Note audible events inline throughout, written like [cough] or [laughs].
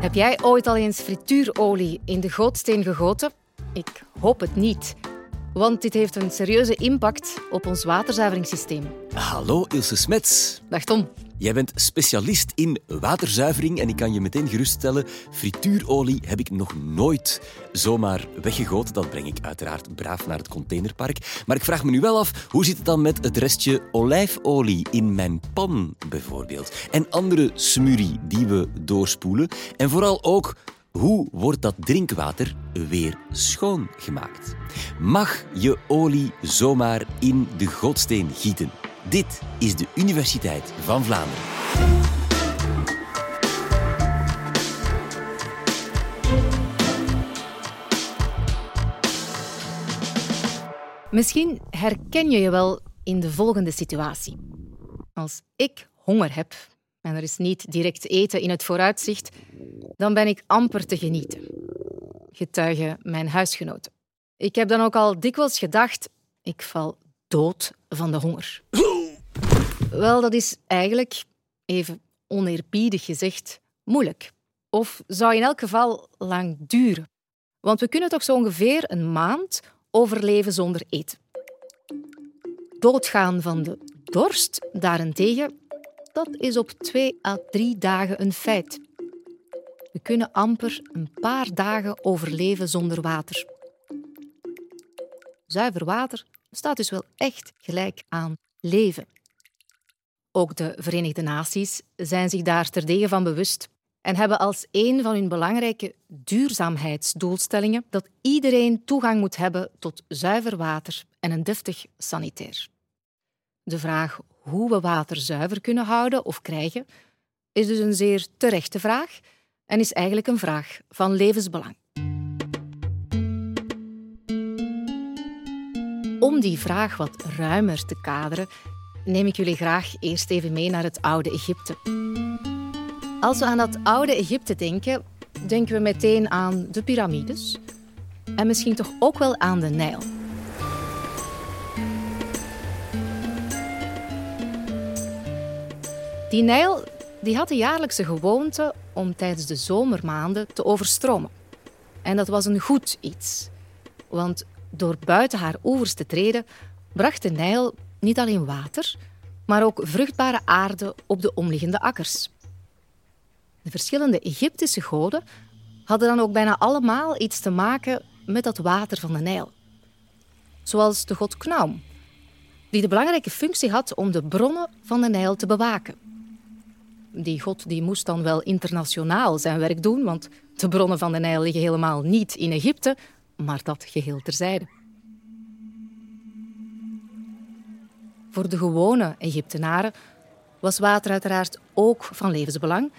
Heb jij ooit al eens frituurolie in de gootsteen gegoten? Ik hoop het niet. Want dit heeft een serieuze impact op ons waterzuiveringssysteem. Hallo Ilse Smets. Dag Tom. Jij bent specialist in waterzuivering en ik kan je meteen geruststellen, frituurolie heb ik nog nooit zomaar weggegoten. Dat breng ik uiteraard braaf naar het containerpark. Maar ik vraag me nu wel af, hoe zit het dan met het restje olijfolie in mijn pan bijvoorbeeld? En andere smurrie die we doorspoelen. En vooral ook, hoe wordt dat drinkwater weer schoongemaakt? Mag je olie zomaar in de gootsteen gieten? Dit is de Universiteit van Vlaanderen. Misschien herken je je wel in de volgende situatie. Als ik honger heb en er is niet direct eten in het vooruitzicht, dan ben ik amper te genieten. Getuigen mijn huisgenoten. Ik heb dan ook al dikwijls gedacht, ik val dood van de honger. [gasps] Wel, dat is eigenlijk, even oneerbiedig gezegd, moeilijk. Of zou in elk geval lang duren. Want we kunnen toch zo ongeveer een maand overleven zonder eten. Doodgaan van de dorst daarentegen, dat is op twee à drie dagen een feit. We kunnen amper een paar dagen overleven zonder water. Zuiver water staat dus wel echt gelijk aan leven. Ook de Verenigde Naties zijn zich daar terdege van bewust en hebben als een van hun belangrijke duurzaamheidsdoelstellingen dat iedereen toegang moet hebben tot zuiver water en een deftig sanitair. De vraag hoe we water zuiver kunnen houden of krijgen is dus een zeer terechte vraag en is eigenlijk een vraag van levensbelang. Om die vraag wat ruimer te kaderen, neem ik jullie graag eerst even mee naar het oude Egypte. Als we aan dat oude Egypte denken, denken we meteen aan de piramides en misschien toch ook wel aan de Nijl. Die Nijl die had de jaarlijkse gewoonte om tijdens de zomermaanden te overstromen. En dat was een goed iets, want door buiten haar oevers te treden, bracht de Nijl niet alleen water, maar ook vruchtbare aarde op de omliggende akkers. De verschillende Egyptische goden hadden dan ook bijna allemaal iets te maken met dat water van de Nijl. Zoals de god Knaum, die de belangrijke functie had om de bronnen van de Nijl te bewaken. Die god die moest dan wel internationaal zijn werk doen, want de bronnen van de Nijl liggen helemaal niet in Egypte, maar dat geheel terzijde. Voor de gewone Egyptenaren was water uiteraard ook van levensbelang.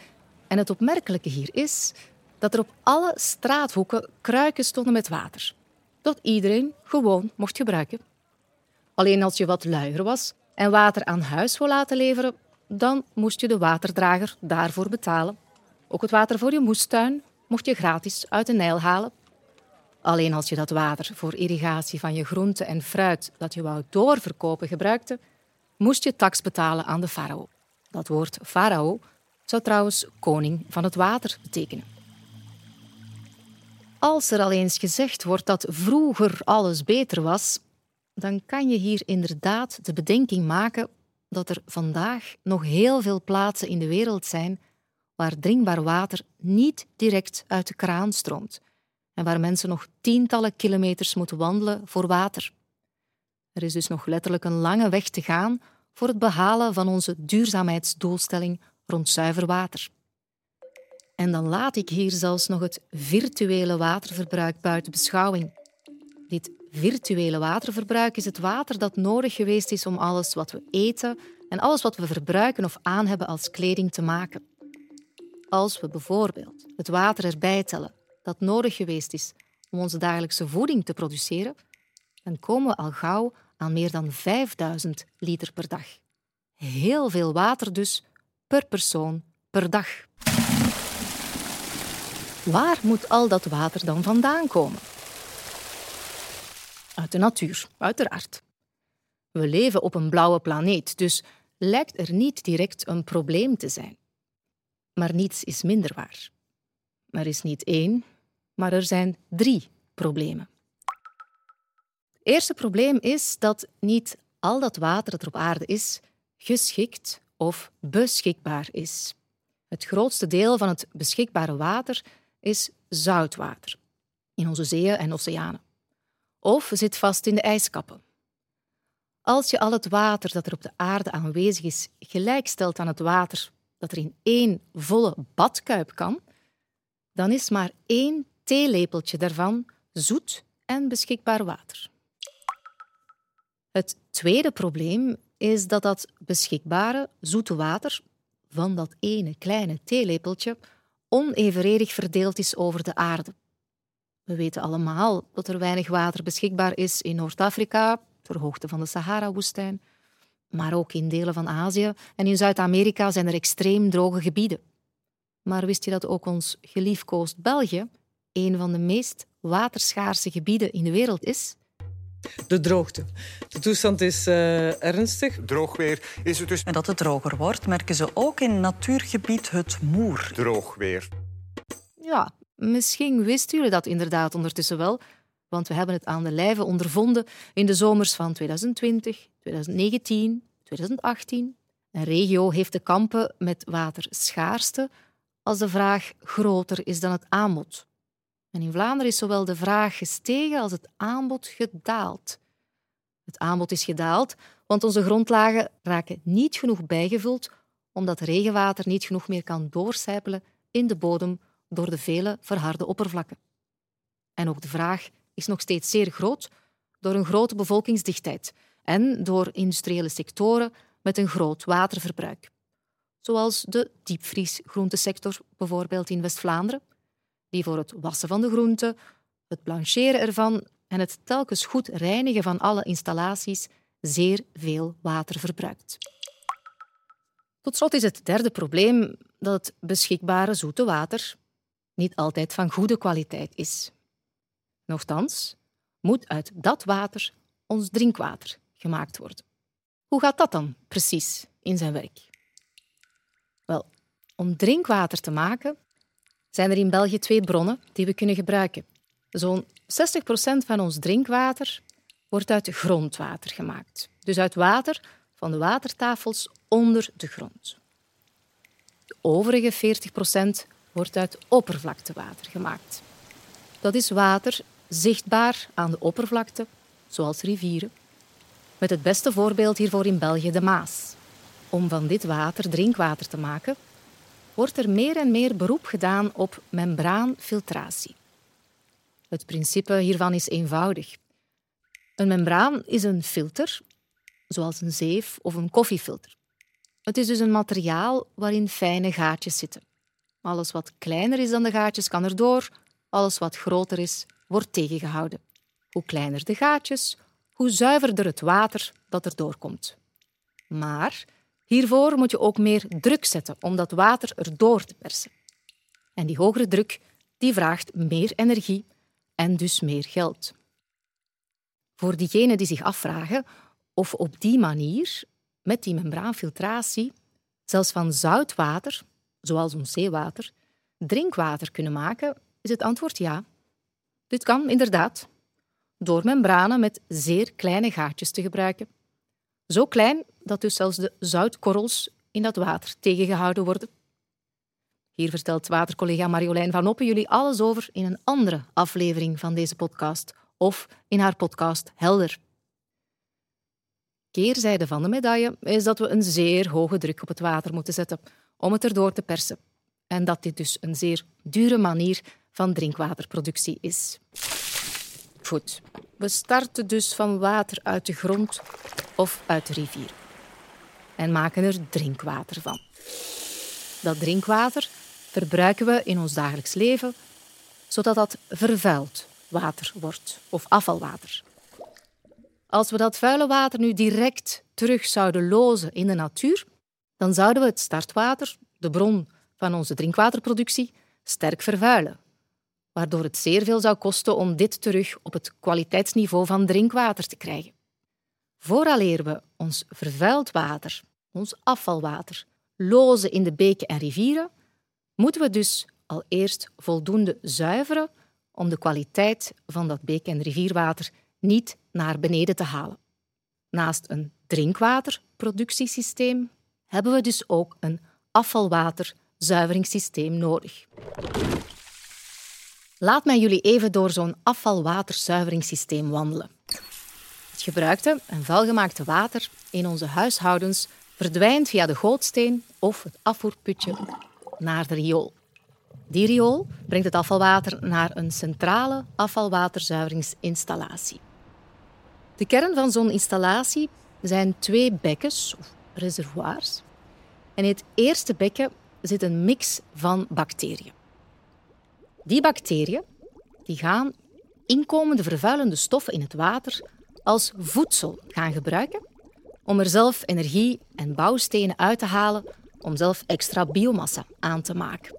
En het opmerkelijke hier is dat er op alle straathoeken kruiken stonden met water. Dat iedereen gewoon mocht gebruiken. Alleen als je wat luier was en water aan huis wou laten leveren, dan moest je de waterdrager daarvoor betalen. Ook het water voor je moestuin mocht je gratis uit de Nijl halen. Alleen als je dat water voor irrigatie van je groente en fruit dat je wou doorverkopen gebruikte, moest je tax betalen aan de farao. Dat woord farao zou trouwens koning van het water betekenen. Als er al eens gezegd wordt dat vroeger alles beter was, dan kan je hier inderdaad de bedenking maken dat er vandaag nog heel veel plaatsen in de wereld zijn waar drinkbaar water niet direct uit de kraan stroomt en waar mensen nog tientallen kilometers moeten wandelen voor water. Er is dus nog letterlijk een lange weg te gaan voor het behalen van onze duurzaamheidsdoelstelling rond zuiver water. En dan laat ik hier zelfs nog het virtuele waterverbruik buiten beschouwing. Dit virtuele waterverbruik is het water dat nodig geweest is om alles wat we eten en alles wat we verbruiken of aan hebben als kleding te maken. Als we bijvoorbeeld het water erbij tellen dat nodig geweest is om onze dagelijkse voeding te produceren, dan komen we al gauw aan meer dan 5000 liter per dag. Heel veel water dus per persoon per dag. Waar moet al dat water dan vandaan komen? Uit de natuur, uiteraard. We leven op een blauwe planeet, dus lijkt er niet direct een probleem te zijn. Maar niets is minder waar. er is niet één, maar er zijn drie problemen. Het eerste probleem is dat niet al dat water dat er op aarde is, geschikt of beschikbaar is. Het grootste deel van het beschikbare water is zoutwater in onze zeeën en oceanen. Of zit vast in de ijskappen. Als je al het water dat er op de aarde aanwezig is gelijkstelt aan het water dat er in één volle badkuip kan, dan is maar één theelepeltje daarvan zoet en beschikbaar water. Het tweede probleem is dat dat beschikbare zoete water van dat ene kleine theelepeltje onevenredig verdeeld is over de aarde. We weten allemaal dat er weinig water beschikbaar is in Noord-Afrika, ter hoogte van de Sahara-woestijn. Maar ook in delen van Azië en in Zuid-Amerika zijn er extreem droge gebieden. Maar wist je dat ook ons geliefkoosd België een van de meest waterschaarse gebieden in de wereld is? De droogte. De toestand is uh, ernstig. Droog weer is het dus. En dat het droger wordt, merken ze ook in natuurgebied Het Moer. Droog weer. Ja, misschien wisten jullie dat inderdaad ondertussen wel, want we hebben het aan de lijve ondervonden in de zomers van 2020, 2019, 2018. Een regio heeft te kampen met waterschaarste als de vraag groter is dan het aanbod. In Vlaanderen is zowel de vraag gestegen als het aanbod gedaald. Het aanbod is gedaald, want onze grondlagen raken niet genoeg bijgevuld omdat regenwater niet genoeg meer kan doorcijpelen in de bodem door de vele verharde oppervlakken. En ook de vraag is nog steeds zeer groot door een grote bevolkingsdichtheid en door industriële sectoren met een groot waterverbruik. Zoals de diepvriesgroentesector bijvoorbeeld in West-Vlaanderen, die voor het wassen van de groenten, het blancheren ervan en het telkens goed reinigen van alle installaties zeer veel water verbruikt. Tot slot is het derde probleem dat het beschikbare zoete water niet altijd van goede kwaliteit is. Nochtans moet uit dat water ons drinkwater gemaakt worden. Hoe gaat dat dan precies in zijn werk? Wel, om drinkwater te maken zijn er in België twee bronnen die we kunnen gebruiken. Zo'n 60% van ons drinkwater wordt uit grondwater gemaakt, dus uit water van de watertafels onder de grond. De overige 40% wordt uit oppervlaktewater gemaakt. Dat is water zichtbaar aan de oppervlakte, zoals rivieren. Met het beste voorbeeld hiervoor in België de Maas. Om van dit water drinkwater te maken, wordt er meer en meer beroep gedaan op membraanfiltratie. Het principe hiervan is eenvoudig. Een membraan is een filter, zoals een zeef of een koffiefilter. Het is dus een materiaal waarin fijne gaatjes zitten. Alles wat kleiner is dan de gaatjes kan erdoor, alles wat groter is, wordt tegengehouden. Hoe kleiner de gaatjes, hoe zuiverder het water dat er doorkomt. Maar hiervoor moet je ook meer druk zetten om dat water erdoor te persen. En die hogere druk die vraagt meer energie en dus meer geld. Voor diegenen die zich afvragen of op die manier, met die membraanfiltratie, zelfs van zout water, zoals ons zeewater, drinkwater kunnen maken, is het antwoord ja. Dit kan inderdaad door membranen met zeer kleine gaatjes te gebruiken. Zo klein dat dus zelfs de zoutkorrels in dat water tegengehouden worden. Hier vertelt watercollega Marjolein van Oppen jullie alles over in een andere aflevering van deze podcast of in haar podcast Helder. Keerzijde van de medaille is dat we een zeer hoge druk op het water moeten zetten om het erdoor te persen. En dat dit dus een zeer dure manier van drinkwaterproductie is. Goed, we starten dus van water uit de grond of uit de rivier en maken er drinkwater van. Dat drinkwater verbruiken we in ons dagelijks leven, zodat dat vervuild water wordt of afvalwater. Als we dat vuile water nu direct terug zouden lozen in de natuur, dan zouden we het startwater, de bron van onze drinkwaterproductie, sterk vervuilen waardoor het zeer veel zou kosten om dit terug op het kwaliteitsniveau van drinkwater te krijgen. Vooraleer we ons vervuild water, ons afvalwater, lozen in de beken en rivieren, moeten we dus al eerst voldoende zuiveren om de kwaliteit van dat beek- en rivierwater niet naar beneden te halen. Naast een drinkwaterproductiesysteem hebben we dus ook een afvalwaterzuiveringssysteem nodig. Laat mij jullie even door zo'n afvalwaterzuiveringssysteem wandelen. Het gebruikte en vuilgemaakte water in onze huishoudens verdwijnt via de gootsteen of het afvoerputje naar de riool. Die riool brengt het afvalwater naar een centrale afvalwaterzuiveringsinstallatie. De kern van zo'n installatie zijn twee bekkens, of reservoirs. En in het eerste bekken zit een mix van bacteriën. Die bacteriën die gaan inkomende vervuilende stoffen in het water als voedsel gaan gebruiken om er zelf energie en bouwstenen uit te halen om zelf extra biomassa aan te maken.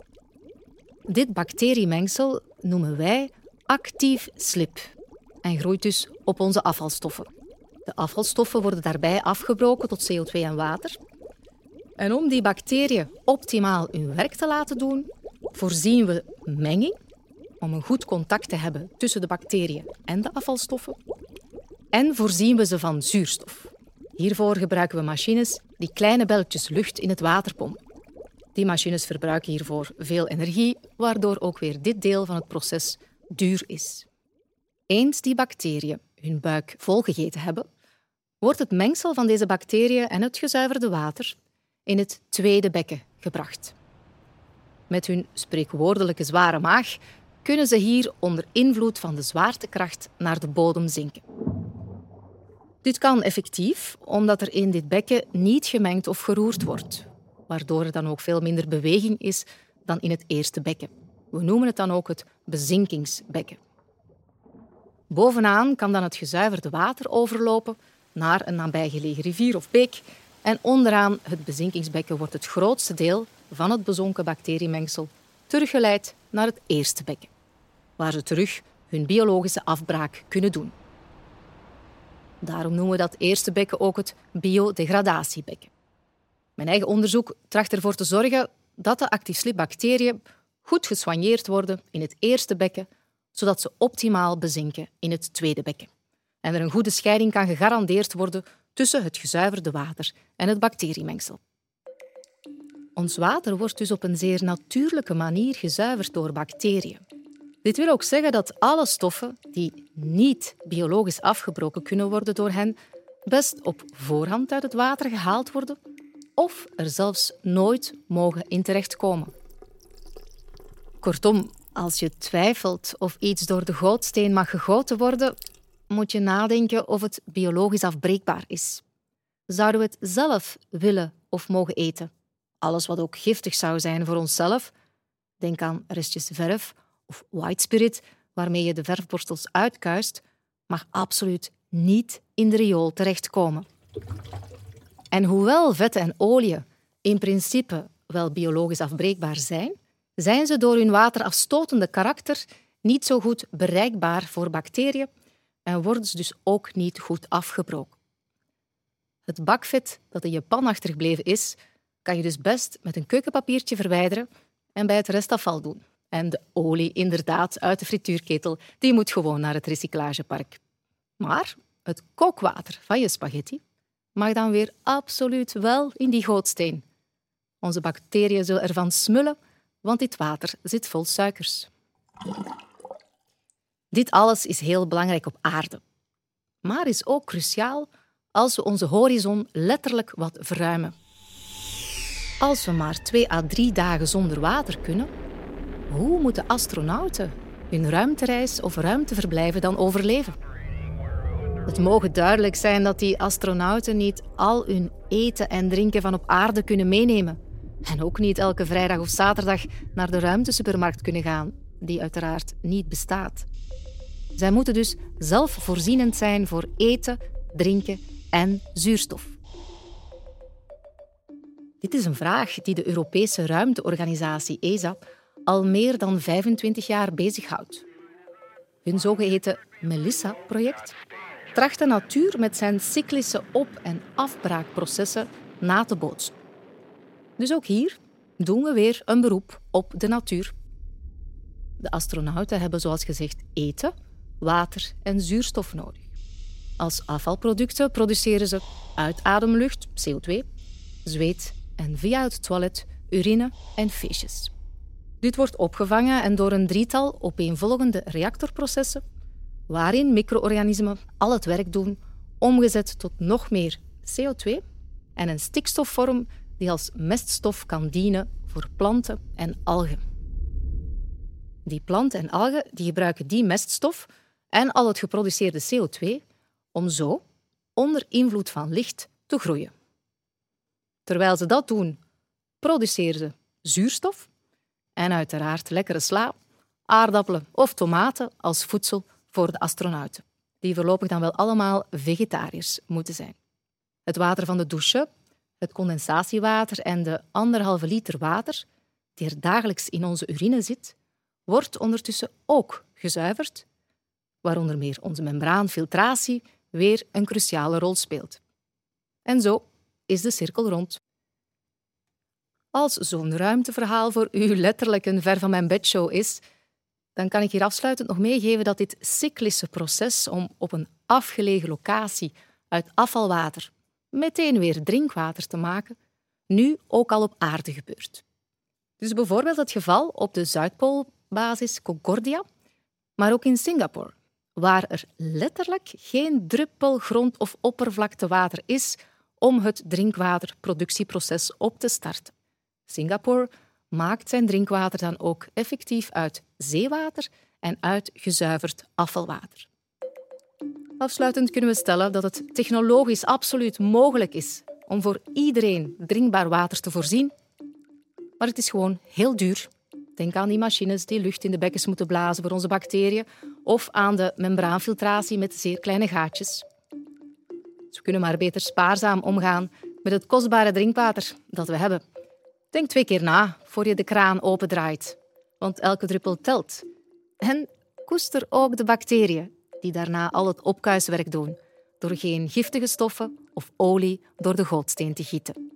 Dit bacteriemengsel noemen wij actief slip en groeit dus op onze afvalstoffen. De afvalstoffen worden daarbij afgebroken tot CO2 en water. En om die bacteriën optimaal hun werk te laten doen, voorzien we menging om een goed contact te hebben tussen de bacteriën en de afvalstoffen. En voorzien we ze van zuurstof. Hiervoor gebruiken we machines die kleine belletjes lucht in het water pompen. Die machines verbruiken hiervoor veel energie, waardoor ook weer dit deel van het proces duur is. Eens die bacteriën hun buik volgegeten hebben, wordt het mengsel van deze bacteriën en het gezuiverde water in het tweede bekken gebracht. Met hun spreekwoordelijke zware maag kunnen ze hier onder invloed van de zwaartekracht naar de bodem zinken. Dit kan effectief omdat er in dit bekken niet gemengd of geroerd wordt, waardoor er dan ook veel minder beweging is dan in het eerste bekken. We noemen het dan ook het bezinkingsbekken. Bovenaan kan dan het gezuiverde water overlopen naar een nabijgelegen rivier of beek en onderaan het bezinkingsbekken wordt het grootste deel van het bezonken bacteriemengsel teruggeleid naar het eerste bekken, waar ze terug hun biologische afbraak kunnen doen. Daarom noemen we dat eerste bekken ook het biodegradatiebekken. Mijn eigen onderzoek tracht ervoor te zorgen dat de actief slipbacteriën goed gesoigneerd worden in het eerste bekken, zodat ze optimaal bezinken in het tweede bekken. En er een goede scheiding kan gegarandeerd worden tussen het gezuiverde water en het bacteriemengsel. Ons water wordt dus op een zeer natuurlijke manier gezuiverd door bacteriën. Dit wil ook zeggen dat alle stoffen die niet biologisch afgebroken kunnen worden door hen, best op voorhand uit het water gehaald worden of er zelfs nooit mogen in terechtkomen. Kortom, als je twijfelt of iets door de gootsteen mag gegoten worden, moet je nadenken of het biologisch afbreekbaar is. Zouden we het zelf willen of mogen eten? Alles wat ook giftig zou zijn voor onszelf, denk aan restjes verf of white spirit, waarmee je de verfborstels uitkuist, mag absoluut niet in de riool terechtkomen. En hoewel vetten en olie in principe wel biologisch afbreekbaar zijn, zijn ze door hun waterafstotende karakter niet zo goed bereikbaar voor bacteriën en worden ze dus ook niet goed afgebroken. Het bakvet dat in je pan achtergebleven is, kan je dus best met een keukenpapiertje verwijderen en bij het restafval doen. En de olie, inderdaad, uit de frituurketel, die moet gewoon naar het recyclagepark. Maar het kookwater van je spaghetti mag dan weer absoluut wel in die gootsteen. Onze bacteriën zullen ervan smullen, want dit water zit vol suikers. Dit alles is heel belangrijk op aarde, maar is ook cruciaal als we onze horizon letterlijk wat verruimen. Als we maar twee à drie dagen zonder water kunnen, hoe moeten astronauten hun ruimtereis of ruimteverblijven dan overleven? Het mogen duidelijk zijn dat die astronauten niet al hun eten en drinken van op aarde kunnen meenemen. En ook niet elke vrijdag of zaterdag naar de ruimtesupermarkt kunnen gaan, die uiteraard niet bestaat. Zij moeten dus zelfvoorzienend zijn voor eten, drinken en zuurstof. Dit is een vraag die de Europese ruimteorganisatie ESA al meer dan 25 jaar bezighoudt. Hun zogeheten Melissa-project tracht de natuur met zijn cyclische op- en afbraakprocessen na te bootsen. Dus ook hier doen we weer een beroep op de natuur De astronauten hebben, zoals gezegd, eten, water en zuurstof nodig. Als afvalproducten produceren ze uitademlucht, CO2, zweet en via het toilet urine en feestjes. Dit wordt opgevangen en door een drietal opeenvolgende reactorprocessen, waarin micro-organismen al het werk doen, omgezet tot nog meer CO2 en een stikstofvorm die als meststof kan dienen voor planten en algen. Die planten en algen die gebruiken die meststof en al het geproduceerde CO2 om zo, onder invloed van licht, te groeien. Terwijl ze dat doen, produceren ze zuurstof en uiteraard lekkere sla, aardappelen of tomaten als voedsel voor de astronauten, die voorlopig dan wel allemaal vegetariërs moeten zijn. Het water van de douche, het condensatiewater en de anderhalve liter water die er dagelijks in onze urine zit, wordt ondertussen ook gezuiverd, waaronder meer onze membraanfiltratie weer een cruciale rol speelt. En zo is de cirkel rond. Als zo'n ruimteverhaal voor u letterlijk een ver van mijn bedshow is, dan kan ik hier afsluitend nog meegeven dat dit cyclische proces om op een afgelegen locatie uit afvalwater meteen weer drinkwater te maken, nu ook al op aarde gebeurt. Dus bijvoorbeeld het geval op de Zuidpoolbasis Concordia, maar ook in Singapore, waar er letterlijk geen druppel grond- of oppervlaktewater is om het drinkwaterproductieproces op te starten. Singapore maakt zijn drinkwater dan ook effectief uit zeewater en uit gezuiverd afvalwater. Afsluitend kunnen we stellen dat het technologisch absoluut mogelijk is om voor iedereen drinkbaar water te voorzien, maar het is gewoon heel duur. Denk aan die machines die lucht in de bekkens moeten blazen voor onze bacteriën of aan de membraanfiltratie met zeer kleine gaatjes. Dus we kunnen maar beter spaarzaam omgaan met het kostbare drinkwater dat we hebben. Denk twee keer na voor je de kraan opendraait, want elke druppel telt. En koester ook de bacteriën die daarna al het opkuiswerk doen, door geen giftige stoffen of olie door de gootsteen te gieten.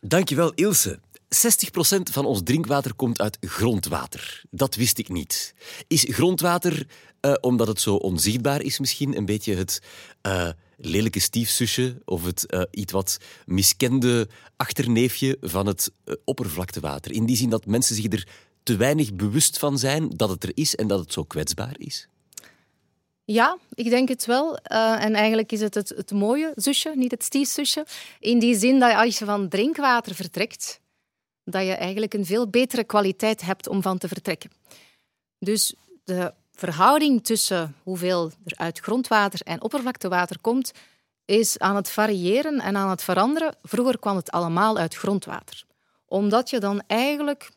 Dankjewel, Ilse. 60% van ons drinkwater komt uit grondwater. Dat wist ik niet. Is grondwater, uh, omdat het zo onzichtbaar is, misschien een beetje het uh, lelijke stiefzusje of het uh, iets wat miskende achterneefje van het oppervlaktewater? In die zin dat mensen zich er te weinig bewust van zijn dat het er is en dat het zo kwetsbaar is? Ja, ik denk het wel. Uh, en eigenlijk is het, het het mooie zusje, niet het stiefzusje. In die zin dat als je van drinkwater vertrekt, dat je eigenlijk een veel betere kwaliteit hebt om van te vertrekken. Dus de verhouding tussen hoeveel er uit grondwater en oppervlaktewater komt, is aan het variëren en aan het veranderen. Vroeger kwam het allemaal uit grondwater. Omdat je dan eigenlijk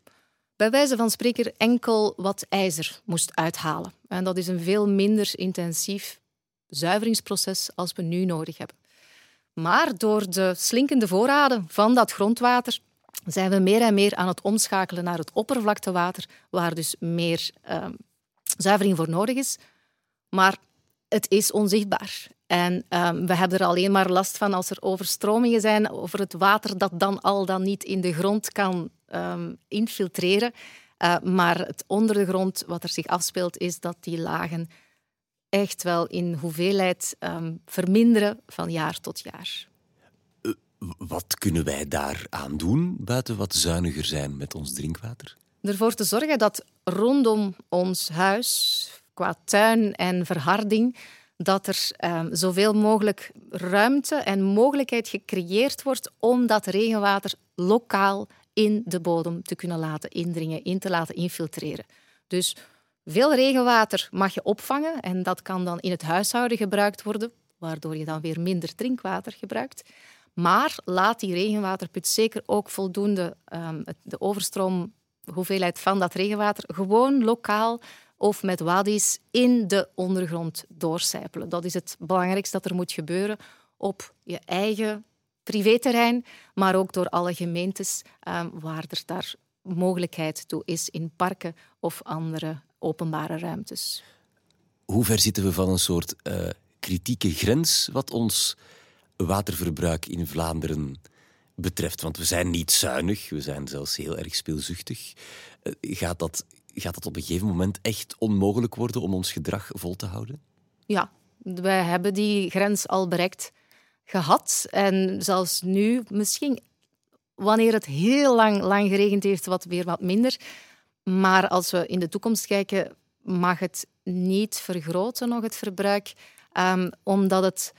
bij wijze van spreken enkel wat ijzer moest uithalen. En dat is een veel minder intensief zuiveringsproces als we nu nodig hebben. Maar door de slinkende voorraden van dat grondwater zijn we meer en meer aan het omschakelen naar het oppervlaktewater, waar dus meer uh, zuivering voor nodig is. Maar het is onzichtbaar. En um, we hebben er alleen maar last van als er overstromingen zijn over het water dat dan al dan niet in de grond kan um, infiltreren. Uh, maar het onder de grond, wat er zich afspeelt, is dat die lagen echt wel in hoeveelheid um, verminderen van jaar tot jaar. Uh, wat kunnen wij daaraan doen, buiten wat zuiniger zijn met ons drinkwater? Ervoor te zorgen dat rondom ons huis, qua tuin en verharding, dat er um, zoveel mogelijk ruimte en mogelijkheid gecreëerd wordt om dat regenwater lokaal in de bodem te kunnen laten indringen, in te laten infiltreren. Dus veel regenwater mag je opvangen en dat kan dan in het huishouden gebruikt worden, waardoor je dan weer minder drinkwater gebruikt. Maar laat die regenwaterput zeker ook voldoende um, de overstroomhoeveelheid van dat regenwater gewoon lokaal of met wadis in de ondergrond doorcijpelen. Dat is het belangrijkste dat er moet gebeuren op je eigen privéterrein, maar ook door alle gemeentes um, waar er daar mogelijkheid toe is in parken of andere openbare ruimtes. Hoe ver zitten we van een soort uh, kritieke grens wat ons waterverbruik in Vlaanderen betreft. Want we zijn niet zuinig, we zijn zelfs heel erg speelzuchtig. Eh, gaat dat, gaat dat op een gegeven moment echt onmogelijk worden om ons gedrag vol te houden? Ja, wij hebben die grens al bereikt gehad. En zelfs nu, misschien wanneer het heel lang, lang geregend heeft, wat weer wat minder. Maar als we in de toekomst kijken, mag het niet vergroten, nog het verbruik, um, omdat het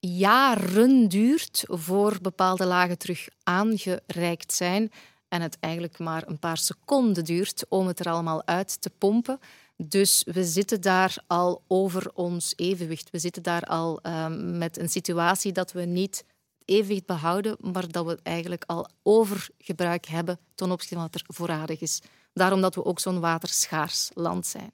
jaren duurt voor bepaalde lagen terug aangereikt zijn en het eigenlijk maar een paar seconden duurt om het er allemaal uit te pompen. Dus we zitten daar al over ons evenwicht. We zitten daar al um, met een situatie dat we niet evenwicht behouden, maar dat we eigenlijk al overgebruik hebben ten opzichte van wat er voorradig is. Daarom dat we ook zo'n waterschaars land zijn.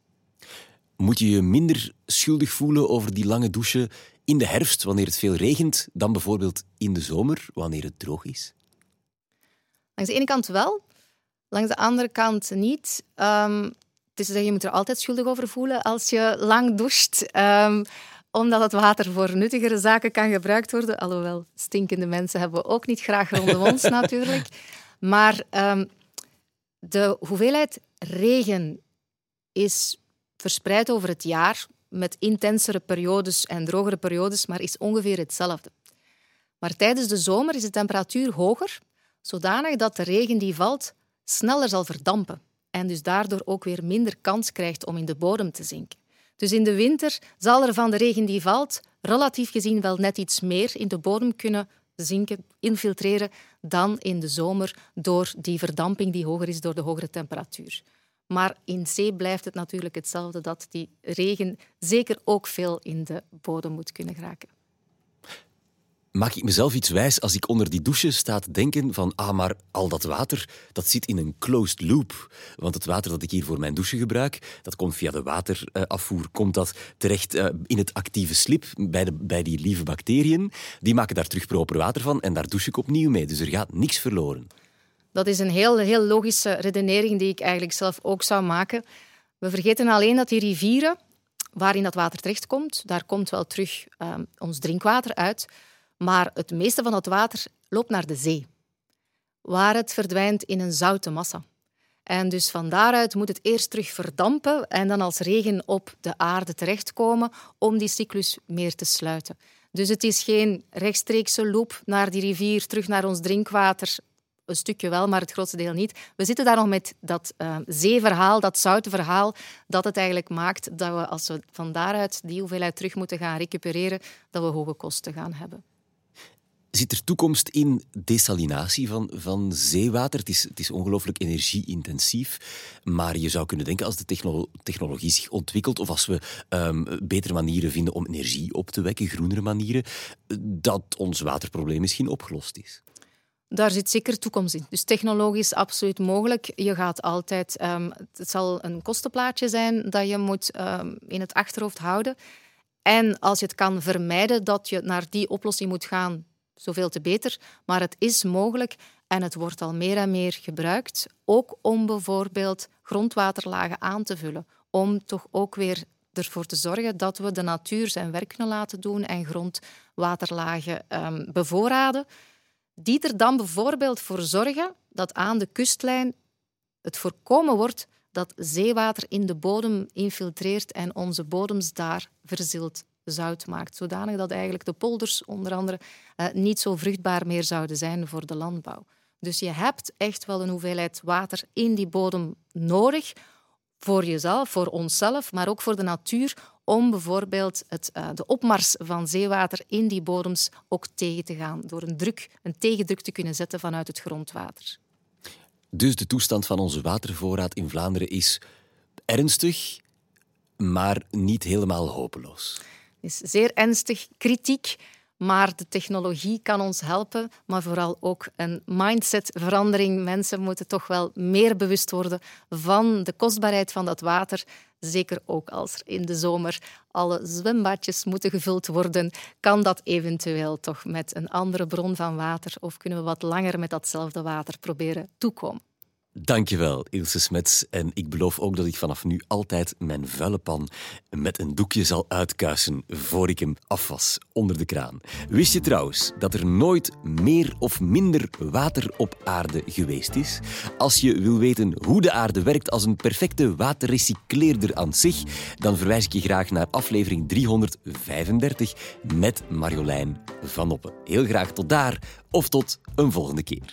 Moet je je minder schuldig voelen over die lange douche in de herfst, wanneer het veel regent, dan bijvoorbeeld in de zomer, wanneer het droog is? Langs de ene kant wel, langs de andere kant niet. Um, het is zeggen, je moet er altijd schuldig over voelen als je lang doucht. Um, omdat het water voor nuttigere zaken kan gebruikt worden. Alhoewel, stinkende mensen hebben we ook niet graag rondom ons [laughs] natuurlijk. Maar um, de hoeveelheid regen is verspreid over het jaar met intensere periodes en drogere periodes, maar is ongeveer hetzelfde. Maar tijdens de zomer is de temperatuur hoger, zodanig dat de regen die valt sneller zal verdampen en dus daardoor ook weer minder kans krijgt om in de bodem te zinken. Dus in de winter zal er van de regen die valt relatief gezien wel net iets meer in de bodem kunnen zinken, infiltreren, dan in de zomer door die verdamping die hoger is door de hogere temperatuur. Maar in zee blijft het natuurlijk hetzelfde dat die regen zeker ook veel in de bodem moet kunnen geraken maak ik mezelf iets wijs als ik onder die douche sta denken van ah, maar al dat water, dat zit in een closed loop. Want het water dat ik hier voor mijn douche gebruik, dat komt via de waterafvoer, komt dat terecht eh, in het actieve slip bij, de, bij die lieve bacteriën. Die maken daar terug proper water van en daar douche ik opnieuw mee. Dus er gaat niks verloren. Dat is een heel, heel logische redenering die ik eigenlijk zelf ook zou maken. We vergeten alleen dat die rivieren, waarin dat water terechtkomt, daar komt wel terug uh, ons drinkwater uit. Maar het meeste van het water loopt naar de zee, waar het verdwijnt in een zoute massa. En dus van daaruit moet het eerst terug verdampen en dan als regen op de aarde terechtkomen om die cyclus meer te sluiten. Dus het is geen rechtstreekse loop naar die rivier, terug naar ons drinkwater. Een stukje wel, maar het grootste deel niet. We zitten daar nog met dat uh, zeeverhaal, dat zoute verhaal, dat het eigenlijk maakt dat we, als we van daaruit die hoeveelheid terug moeten gaan recupereren, dat we hoge kosten gaan hebben. Zit er toekomst in desalinatie van, van zeewater? Het is, het is ongelooflijk energieintensief. Maar je zou kunnen denken, als de technologie zich ontwikkelt of als we um, betere manieren vinden om energie op te wekken, groenere manieren, dat ons waterprobleem misschien opgelost is. Daar zit zeker toekomst in. Dus technologisch absoluut mogelijk. Je gaat altijd, um, het zal een kostenplaatje zijn dat je moet um, in het achterhoofd houden. En als je het kan vermijden dat je naar die oplossing moet gaan, zoveel te beter. Maar het is mogelijk en het wordt al meer en meer gebruikt, ook om bijvoorbeeld grondwaterlagen aan te vullen. Om toch ook weer ervoor te zorgen dat we de natuur zijn werk kunnen laten doen en grondwaterlagen um, bevoorraden. Die er dan bijvoorbeeld voor zorgen dat aan de kustlijn het voorkomen wordt dat zeewater in de bodem infiltreert en onze bodems daar verzilt zout maakt. Zodanig dat eigenlijk de polders onder andere uh, niet zo vruchtbaar meer zouden zijn voor de landbouw. Dus je hebt echt wel een hoeveelheid water in die bodem nodig voor jezelf, voor onszelf, maar ook voor de natuur, om bijvoorbeeld het, uh, de opmars van zeewater in die bodems ook tegen te gaan, door een, druk, een tegendruk te kunnen zetten vanuit het grondwater. Dus de toestand van onze watervoorraad in Vlaanderen is ernstig, maar niet helemaal hopeloos is zeer ernstig, kritiek. Maar de technologie kan ons helpen, maar vooral ook een mindsetverandering. Mensen moeten toch wel meer bewust worden van de kostbaarheid van dat water. Zeker ook als er in de zomer alle zwembadjes moeten gevuld worden, kan dat eventueel toch met een andere bron van water of kunnen we wat langer met datzelfde water proberen toekomen. Dankjewel, Ilse Smets. En ik beloof ook dat ik vanaf nu altijd mijn vuile pan met een doekje zal uitkuisen voor ik hem afwas onder de kraan. Wist je trouwens dat er nooit meer of minder water op aarde geweest is? Als je wil weten hoe de aarde werkt als een perfecte waterrecycleerder aan zich, dan verwijs ik je graag naar aflevering 335 met Marjolein van Oppen. Heel graag tot daar of tot een volgende keer.